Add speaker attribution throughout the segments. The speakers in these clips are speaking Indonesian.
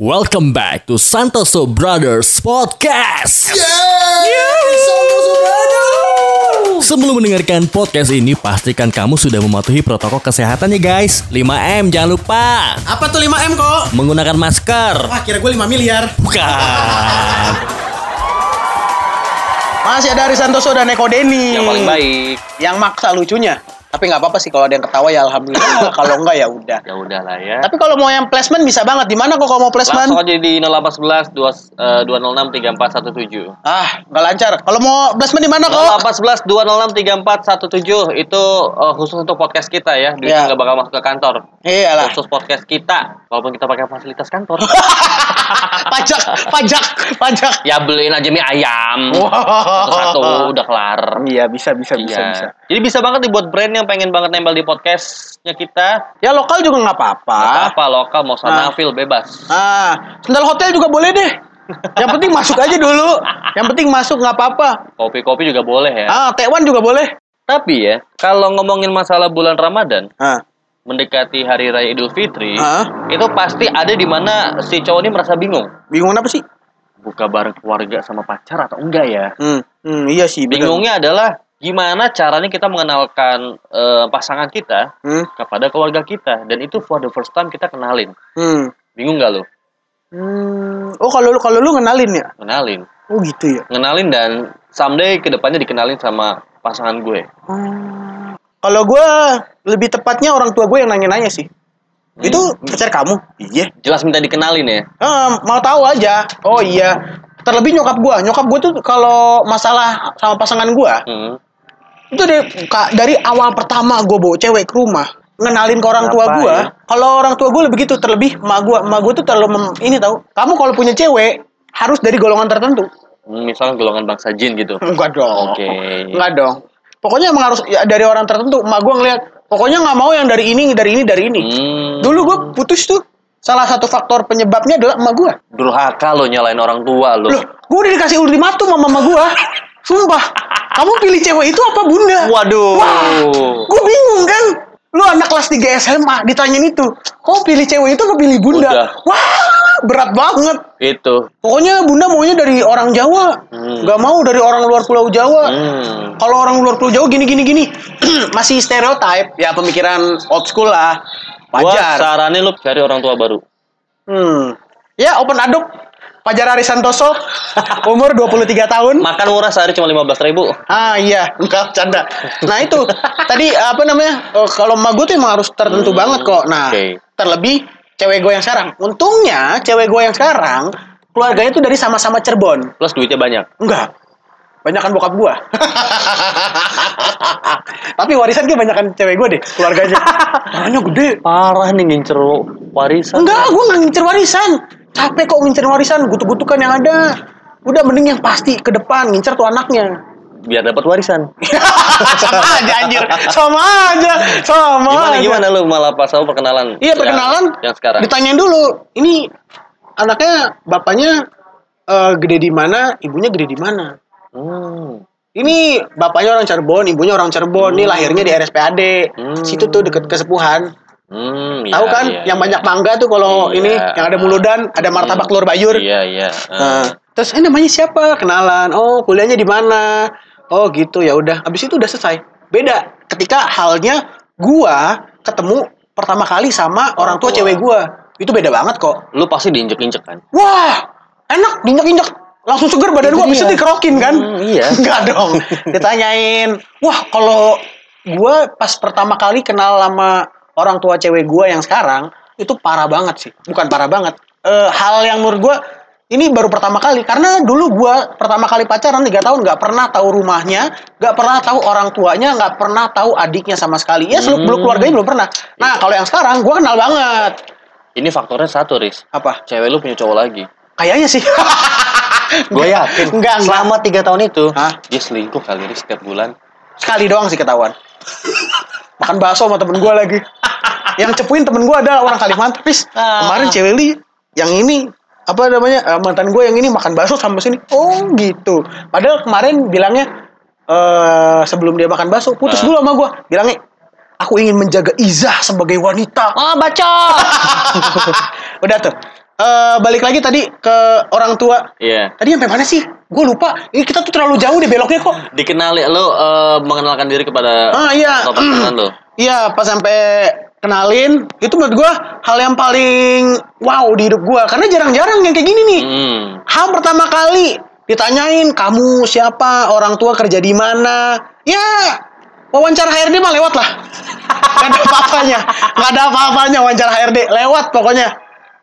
Speaker 1: Welcome back to Santoso Brothers Podcast. Sebelum mendengarkan podcast ini, pastikan kamu sudah mematuhi protokol kesehatan ya guys. 5M jangan lupa.
Speaker 2: Apa tuh 5M kok?
Speaker 1: Menggunakan masker.
Speaker 2: Wah kira gue 5 miliar
Speaker 1: Bukan.
Speaker 2: Masih ada Ari Santoso dan Eko Deni
Speaker 3: yang paling baik
Speaker 2: Yang maksa lucunya Tapi nggak apa-apa sih kalau ada yang ketawa ya Alhamdulillah. Kalau enggak ya udah.
Speaker 3: Ya udah lah ya.
Speaker 2: Tapi kalau mau yang placement bisa banget. Di mana kok kalau mau placement?
Speaker 3: langsung aja di 0811 2, eh, 206 3417
Speaker 2: Ah nggak lancar. Kalau mau placement di mana kok?
Speaker 3: 0811 206 3417 itu eh, khusus untuk podcast kita ya.
Speaker 2: Iya.
Speaker 3: duitnya nggak bakal masuk ke kantor.
Speaker 2: Iyalah.
Speaker 3: Khusus podcast kita. Walaupun kita pakai fasilitas kantor.
Speaker 2: Pajak Pajak Pajak.
Speaker 3: Ya beliin aja mie ayam.
Speaker 2: Wah.
Speaker 3: satu udah kelar.
Speaker 2: Iya bisa bisa bisa
Speaker 3: Iya.
Speaker 2: bisa.
Speaker 3: Jadi bisa banget dibuat brand yang pengen banget nempel di podcastnya kita.
Speaker 2: Ya lokal juga nggak apa-apa
Speaker 3: Apa lokal mau
Speaker 2: Ah.
Speaker 3: sanafil bebas.
Speaker 2: Ah, sendal hotel juga boleh deh Yang penting masuk aja dulu Yang penting masuk nggak apa-apa
Speaker 3: Kopi-kopi juga boleh ya.
Speaker 2: Ah, Taiwan juga boleh
Speaker 3: Tapi ya, kalau ngomongin masalah bulan Ramadan,
Speaker 2: Ah,
Speaker 3: mendekati hari raya Idul Fitri,
Speaker 2: ah.
Speaker 3: itu pasti ada di mana si cowok ini merasa bingung.
Speaker 2: Bingung apa sih?
Speaker 3: Buka bareng keluarga sama pacar atau enggak ya?
Speaker 2: Hmm, hmm iya sih. bener.
Speaker 3: Bingungnya adalah gimana caranya kita mengenalkan eh, pasangan kita
Speaker 2: Hmm,
Speaker 3: kepada keluarga kita dan itu for the first time kita kenalin.
Speaker 2: hmm.
Speaker 3: Bingung nggak lo?
Speaker 2: Hmm. Oh kalau lu kalau lu kenalin ya?
Speaker 3: Kenalin.
Speaker 2: Oh gitu ya.
Speaker 3: Ngenalin dan someday ke depannya dikenalin sama pasangan gue.
Speaker 2: Hmm. Kalau gue lebih tepatnya orang tua gue yang nanya-nanya sih. Itu pacar kamu? Iya.
Speaker 3: Jelas minta dikenalin ya.
Speaker 2: Ah, mau tahu aja. Oh iya. Terlebih nyokap gue. Nyokap gue tuh kalau masalah sama pasangan gue,
Speaker 3: Hmm.
Speaker 2: Itu deh Kak, dari awal pertama gue bawa cewek ke rumah ngenalin ke orang tua gue kalau orang tua gue lebih gitu terlebih emak gue emak gue tuh terlalu mem- ini tahu kamu kalau punya cewek harus dari golongan tertentu.
Speaker 3: Hmm, Misalnya golongan bangsa jin gitu.
Speaker 2: enggak dong.
Speaker 3: Oke.
Speaker 2: enggak dong. Pokoknya emang harus ya, dari orang tertentu. Emak gue ngeliat pokoknya nggak mau yang dari ini dari ini dari ini.
Speaker 3: Hmm.
Speaker 2: dulu gue putus tuh salah satu faktor penyebabnya adalah emak gue
Speaker 3: Durhaka lo nyalain orang tua lo.
Speaker 2: loh gue udah dikasih ultimatum sama emak gue sumpah kamu pilih cewek itu apa bunda
Speaker 3: Waduh.
Speaker 2: Wah, gue bingung kan. Lu anak kelas 3 SMA ditanyain itu. Kok pilih cewek itu apa pilih bunda?
Speaker 3: Udah.
Speaker 2: Wah, berat banget.
Speaker 3: Itu.
Speaker 2: Pokoknya bunda maunya dari orang Jawa.
Speaker 3: Hmm.
Speaker 2: Gak mau dari orang luar pulau Jawa.
Speaker 3: Hmm.
Speaker 2: Kalau orang luar pulau Jawa gini gini gini. Masih stereotype. Ya pemikiran old school lah.
Speaker 3: Gua
Speaker 2: Wajar.
Speaker 3: saranin lu cari orang tua baru.
Speaker 2: Hmm. Ya open aduk. Fajar Ari Santoso. umur 23 tahun.
Speaker 3: Makan murah sehari cuma 15 ribu.
Speaker 2: Ah iya, enggak canda. Nah itu tadi apa namanya? eh, kalau emak gue tuh emang harus tertentu
Speaker 3: Hmm,
Speaker 2: banget kok. Nah,
Speaker 3: oke.
Speaker 2: terlebih cewek gue yang sekarang. Untungnya cewek gue yang sekarang keluarganya tuh dari sama-sama Cirebon.
Speaker 3: Plus duitnya banyak.
Speaker 2: Enggak. Banyakan bokap gue. Tapi warisan kayak banyakan cewek gue deh, keluarganya. Tangannya gede.
Speaker 3: Parah nih ngincer warisan.
Speaker 2: Enggak, gue nggak ngincer warisan. Capek kok ngincer warisan, gutuk-gutukan yang ada. Udah mending yang pasti ke depan ngincer tuh anaknya.
Speaker 3: Biar dapat warisan.
Speaker 2: sama aja anjir sama aja sama
Speaker 3: Gimana
Speaker 2: aja.
Speaker 3: gimana lu malah pas sama perkenalan?
Speaker 2: iya perkenalan
Speaker 3: Yang, yang sekarang.
Speaker 2: ditanyain dulu ini anaknya bapaknya eh, gede di mana ibunya gede di mana
Speaker 3: Hmm.
Speaker 2: ini bapaknya orang Cirebon ibunya orang Cirebon ini lahirnya di RSPAD
Speaker 3: Hmm.
Speaker 2: situ tuh deket kesepuhan
Speaker 3: Hmm,
Speaker 2: tahu
Speaker 3: iya,
Speaker 2: kan
Speaker 3: iya,
Speaker 2: yang
Speaker 3: iya.
Speaker 2: banyak mangga tuh kalau
Speaker 3: Iya.
Speaker 2: ini yang ada muludan ada martabak
Speaker 3: Hmm.
Speaker 2: telur bayur
Speaker 3: Iya, iya.
Speaker 2: Nah, terus eh namanya siapa? Kenalan. Oh, kuliahnya di mana? Oh, gitu ya udah. Habis itu udah selesai. Beda ketika halnya gua ketemu pertama kali sama orang tua
Speaker 3: tua.
Speaker 2: cewek gua. Itu beda banget kok.
Speaker 3: Lu pasti diinjek-injek kan?
Speaker 2: Wah, enak diinjek-injek. Langsung seger badan habis itu
Speaker 3: dia.
Speaker 2: dikerokin kan?
Speaker 3: Hmm, iya.
Speaker 2: Enggak dong. Ditanyain. Wah, kalau gua pas pertama kali kenal sama orang tua cewek gua yang sekarang itu parah banget sih. Bukan parah banget. Eh, hal yang menurut gua ini baru pertama kali karena dulu gua pertama kali pacaran tiga tahun nggak pernah tahu rumahnya, nggak pernah tahu orang tuanya, nggak pernah tahu adiknya sama sekali. Ya seluk beluk
Speaker 3: Hmm.
Speaker 2: keluarganya belum pernah. Nah kalau yang sekarang gua kenal banget.
Speaker 3: Ini faktornya satu, Riz.
Speaker 2: Apa?
Speaker 3: Cewek lu punya cowok lagi.
Speaker 2: Kayaknya sih.
Speaker 3: Gue yakin.
Speaker 2: Enggak, enggak.
Speaker 3: Selama tiga tahun itu,
Speaker 2: Hah?
Speaker 3: dia selingkuh kali Riz setiap bulan.
Speaker 2: Sekali doang sih ketahuan. Makan bakso sama temen gue lagi. yang cepuin temen gue adalah orang Kalimantan. Pis, kemarin cewek li yang ini apa namanya eh, mantan gue yang ini makan bakso sama sini. Oh gitu. Padahal kemarin bilangnya eh sebelum dia makan bakso putus
Speaker 3: Ah.
Speaker 2: dulu sama gue. Bilangnya aku ingin menjaga izah sebagai wanita.
Speaker 3: Oh, baca.
Speaker 2: Udah tuh. Eh, balik lagi tadi ke orang tua.
Speaker 3: Iya.
Speaker 2: Tadi sampai mana sih? Gue lupa. Ini kita tuh terlalu jauh deh beloknya kok.
Speaker 3: Dikenali lo eh, mengenalkan diri kepada
Speaker 2: Ah iya.
Speaker 3: atau pasangan lo.
Speaker 2: Iya, pas sampai kenalin, itu menurut gua hal yang paling wow di hidup gua karena jarang-jarang yang kayak gini nih.
Speaker 3: Hmm.
Speaker 2: Hal pertama kali ditanyain kamu siapa, orang tua kerja di mana. Ya, wawancara HRD mah lewat lah. Gak ada apa-apanya. Gak ada apa-apanya wawancara HRD. Lewat pokoknya.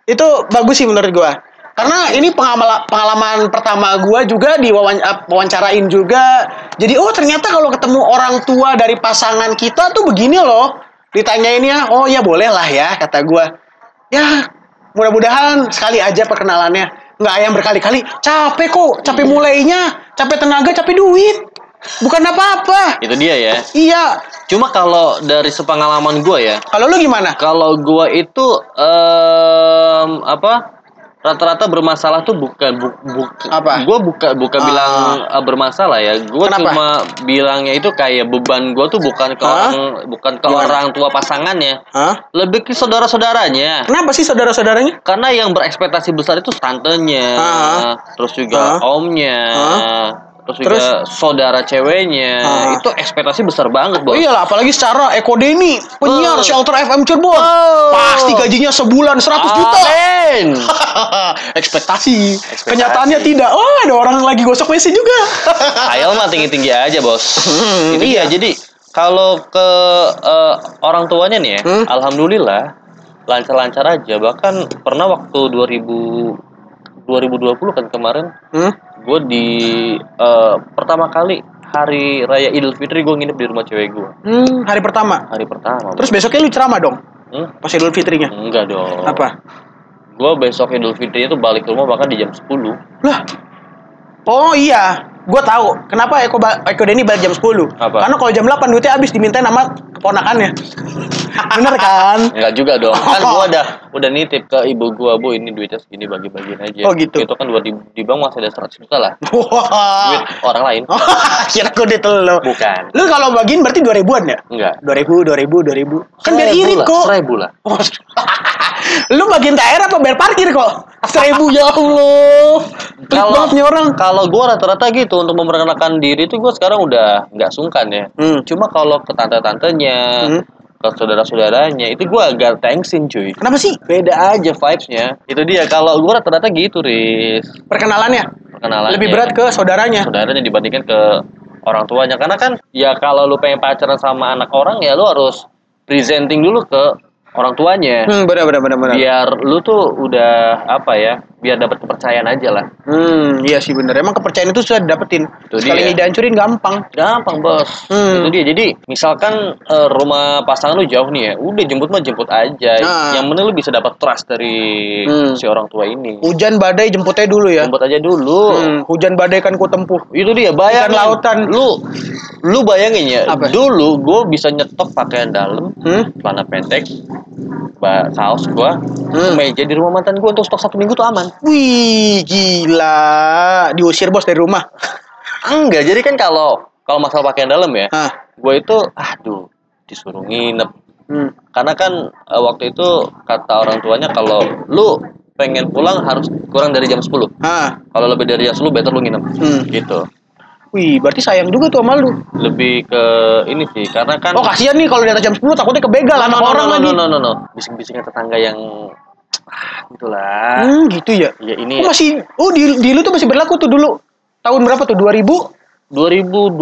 Speaker 2: Itu bagus sih menurut gua. Karena ini pengalaman, pengalaman pertama gua juga di wawan- wawancarain juga. Jadi oh ternyata kalau ketemu orang tua dari pasangan kita tuh begini loh. Ditanyainnya, oh ya boleh lah ya kata gua. Ya mudah-mudahan sekali aja perkenalannya. Nggak yang berkali-kali. Capek kok, capek mulainya, capek tenaga, capek duit. Bukan apa-apa.
Speaker 3: Itu dia ya.
Speaker 2: Iya.
Speaker 3: Cuma kalau dari sepengalaman gue ya,
Speaker 2: Kalau lu gimana?
Speaker 3: kalau gue itu em, apa? Rata-rata bermasalah tuh bukan bu, bu-
Speaker 2: Apa?
Speaker 3: Gue buka bukan
Speaker 2: Ah.
Speaker 3: bilang eh, bermasalah ya. Gue cuma bilangnya itu kayak beban gue tuh bukan ke
Speaker 2: Hah?
Speaker 3: orang bukan ke
Speaker 2: Gimana?
Speaker 3: orang tua pasangannya,
Speaker 2: Hah?
Speaker 3: lebih ke saudara-saudaranya.
Speaker 2: Kenapa sih saudara-saudaranya?
Speaker 3: Karena yang berekspektasi besar itu tantenya,
Speaker 2: Ah.
Speaker 3: terus juga
Speaker 2: Ah.
Speaker 3: omnya,
Speaker 2: Ah.
Speaker 3: Terus juga saudara ceweknya.
Speaker 2: Ah.
Speaker 3: Itu ekspektasi besar banget,
Speaker 2: Oh
Speaker 3: Bos.
Speaker 2: iyalah, apalagi secara Eko Deni, penyiar
Speaker 3: Oh.
Speaker 2: Shelter FM Cirebon.
Speaker 3: Oh.
Speaker 2: Pasti gajinya sebulan 100 juta.
Speaker 3: Amin.
Speaker 2: Ekspektasi.
Speaker 3: Ekspektasi.
Speaker 2: Kenyataannya tidak. Oh, ada orang lagi gosok WC juga.
Speaker 3: Khayal mah tinggi-tinggi aja, Bos.
Speaker 2: Hmm,
Speaker 3: Itu
Speaker 2: iya.
Speaker 3: ya. Jadi kalau ke eh, orang tuanya nih ya,
Speaker 2: Hmm.
Speaker 3: alhamdulillah lancar-lancar aja. Bahkan pernah waktu 2000 2020 kan kemarin
Speaker 2: Hmm?
Speaker 3: Gue di eh, pertama kali hari raya Idul Fitri gue nginep di rumah cewek gue
Speaker 2: Hmm, hari pertama.
Speaker 3: hari pertama
Speaker 2: Terus besoknya lu ceramah dong?
Speaker 3: Hmm?
Speaker 2: Pas Idul Fitrinya.
Speaker 3: enggak dong
Speaker 2: Apa?
Speaker 3: gue besok Idul Fitri itu balik ke rumah bahkan di jam 10
Speaker 2: Lah. Oh iya, gue tahu. Kenapa Eko ba- Eko Deni balik jam 10?
Speaker 3: Apa?
Speaker 2: Karena kalau jam 8 duitnya habis diminta nama keponakannya. Bener kan?
Speaker 3: enggak juga dong kan gue udah udah nitip ke ibu gue bu ini duitnya segini bagi-bagiin aja
Speaker 2: Oh, gitu.
Speaker 3: itu kan buat di, di bank masih ada 100 juta lah duit orang lain
Speaker 2: Kira gue duit lo.
Speaker 3: bukan
Speaker 2: Lu kalau bagiin berarti 2000-an ya?
Speaker 3: enggak
Speaker 2: 2000, 2000, 2000. Kan biar irit kok.
Speaker 3: seribu lah
Speaker 2: lu bagiin THR apa bayar parkir kok? Seribu ya Allah. Nih orang.
Speaker 3: kalau gue rata-rata gitu untuk memperkenalkan diri itu gue sekarang udah nggak sungkan ya
Speaker 2: Hmm.
Speaker 3: cuma kalau ke tante-tantenya
Speaker 2: Hmm.
Speaker 3: ke saudara-saudaranya itu gue agak thanksin cuy
Speaker 2: Kenapa sih?
Speaker 3: beda aja vibesnya itu dia kalau gue rata-rata gitu Riz
Speaker 2: Perkenalannya
Speaker 3: perkenalan
Speaker 2: lebih berat ke saudaranya.
Speaker 3: saudaranya dibandingkan ke orang tuanya karena kan ya kalau lu pengen pacaran sama anak orang ya lu harus presenting dulu ke orang tuanya
Speaker 2: Hmm, benar benar benar benar.
Speaker 3: biar lu tuh udah apa ya biar dapat kepercayaan aja lah
Speaker 2: Hmm, iya sih bener. Emang kepercayaan itu sudah didapetin.
Speaker 3: Itu
Speaker 2: Sekali
Speaker 3: dia.
Speaker 2: dihancurin gampang.
Speaker 3: gampang bos
Speaker 2: Hmm.
Speaker 3: itu dia jadi misalkan eh, rumah pasangan lu jauh nih ya udah jemput mah jemput aja
Speaker 2: Nah.
Speaker 3: yang penting lu bisa dapat trust dari
Speaker 2: Hmm.
Speaker 3: si orang tua ini
Speaker 2: Hujan badai jemputnya dulu ya.
Speaker 3: jemput aja dulu
Speaker 2: Hmm, hujan badai kan ku tempuh.
Speaker 3: itu dia bayangin
Speaker 2: Ikan lautan.
Speaker 3: lu lu bayangin ya
Speaker 2: Apa?
Speaker 3: dulu gue bisa nyetok pakaian dalam
Speaker 2: Hmm?
Speaker 3: celana pendek kaos gua
Speaker 2: Hmm.
Speaker 3: meja di rumah mantan gua untuk stok satu minggu tuh aman
Speaker 2: Wih, gila. Diusir bos dari rumah.
Speaker 3: enggak jadi kan kalau kalau masalah pakaian dalam ya
Speaker 2: Ah.
Speaker 3: gue itu aduh disuruh nginep
Speaker 2: Hmm.
Speaker 3: karena kan eh, waktu itu kata orang tuanya kalau lu pengen pulang harus kurang dari jam 10
Speaker 2: Ah.
Speaker 3: kalau lebih dari jam 10 better lu nginep
Speaker 2: Hmm.
Speaker 3: gitu
Speaker 2: Wih, berarti sayang juga tuh sama lu.
Speaker 3: lebih ke ini sih karena kan
Speaker 2: Oh, kasihan nih kalau di atas jam 10 takutnya kebegal anak
Speaker 3: no, no,
Speaker 2: orang
Speaker 3: no,
Speaker 2: lagi.
Speaker 3: no, no, no, no. bisik-bisiknya tetangga yang ah, gitulah
Speaker 2: Hmm, gitu ya.
Speaker 3: ya ini
Speaker 2: Oh, masih oh di, di lu tuh masih berlaku tuh dulu. Tahun berapa tuh? 2000?
Speaker 3: 2020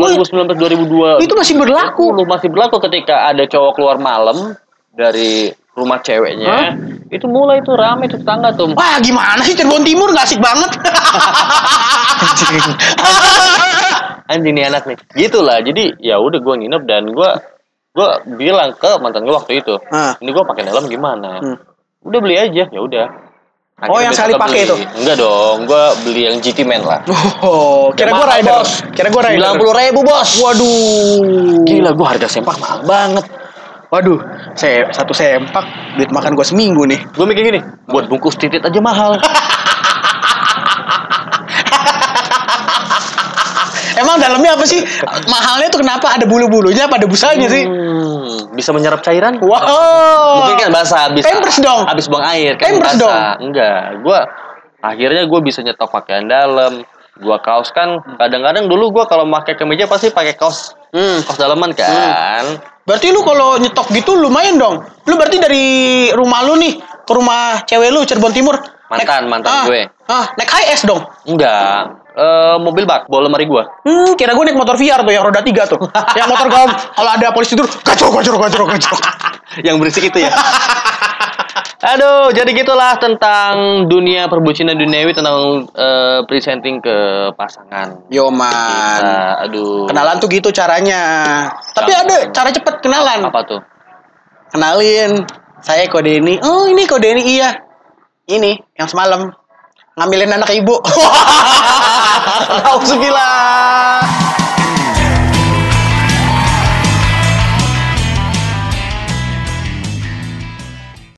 Speaker 3: 2019 2002
Speaker 2: Itu masih berlaku.
Speaker 3: Masih berlaku ketika ada cowok keluar malam dari rumah ceweknya itu mulai tuh rame tuh tetangga tuh
Speaker 2: Wah, gimana sih Cirebon Timur gak asik banget?
Speaker 3: anjing nih anak nih gitulah jadi ya udah gue nginep dan gue gue bilang ke mantan gue waktu itu
Speaker 2: Ah.
Speaker 3: ini gue pakai dalam gimana
Speaker 2: Hmm.
Speaker 3: udah beli aja ya udah
Speaker 2: Oh, yang sekali pakai itu?
Speaker 3: enggak dong gue beli yang GT Man lah
Speaker 2: Oh, kira
Speaker 3: Mahal,
Speaker 2: rider.
Speaker 3: bos.
Speaker 2: Kira gua rider.
Speaker 3: sembilan puluh ribu bos
Speaker 2: Waduh.
Speaker 3: gila gue harga sempak mahal banget
Speaker 2: Waduh, saya satu sempak duit makan gua seminggu nih.
Speaker 3: gue mikir gini buat bungkus titit aja mahal
Speaker 2: Emang dalamnya apa sih? Mahalnya tuh kenapa ada bulu-bulunya apa ada busanya sih?
Speaker 3: Hmm. bisa menyerap cairan.
Speaker 2: Wow.
Speaker 3: Mungkin kan basah habis
Speaker 2: Pampers dong.
Speaker 3: habis buang air kan
Speaker 2: Pampers
Speaker 3: basah.
Speaker 2: dong.
Speaker 3: Enggak, gua akhirnya gue bisa nyetok pakaian dalam. Gua kaos kan kadang-kadang dulu gua kalau pakai kemeja pasti pakai kaos
Speaker 2: Hmm.
Speaker 3: kaos dalaman kan.
Speaker 2: Berarti lu kalau nyetok gitu lumayan dong. Lu berarti dari rumah lu nih ke rumah cewek lu Cirebon Timur.
Speaker 3: Mantan, mantan
Speaker 2: ah,
Speaker 3: gue.
Speaker 2: Ah, naik HS dong.
Speaker 3: Enggak. Eh mobil bak, bawa lemari gua.
Speaker 2: Hmm, kira gue naik motor VR tuh yang roda tiga tuh. yang motor kalau kalau ada polisi tidur, gacor gacor gacor gacor.
Speaker 3: Yang berisik itu ya. Aduh, jadi gitulah tentang dunia perbucinan duniawi tentang eh, presenting ke pasangan.
Speaker 2: Yo man.
Speaker 3: Kita, aduh.
Speaker 2: Kenalan tuh gitu caranya. Tapi ada cara cepet kenalan.
Speaker 3: Apa tuh?
Speaker 2: Kenalin, saya kode ini. Oh ini kode ini iya. Ini yang semalam ngambilin anak ibu. Alhamdulillah.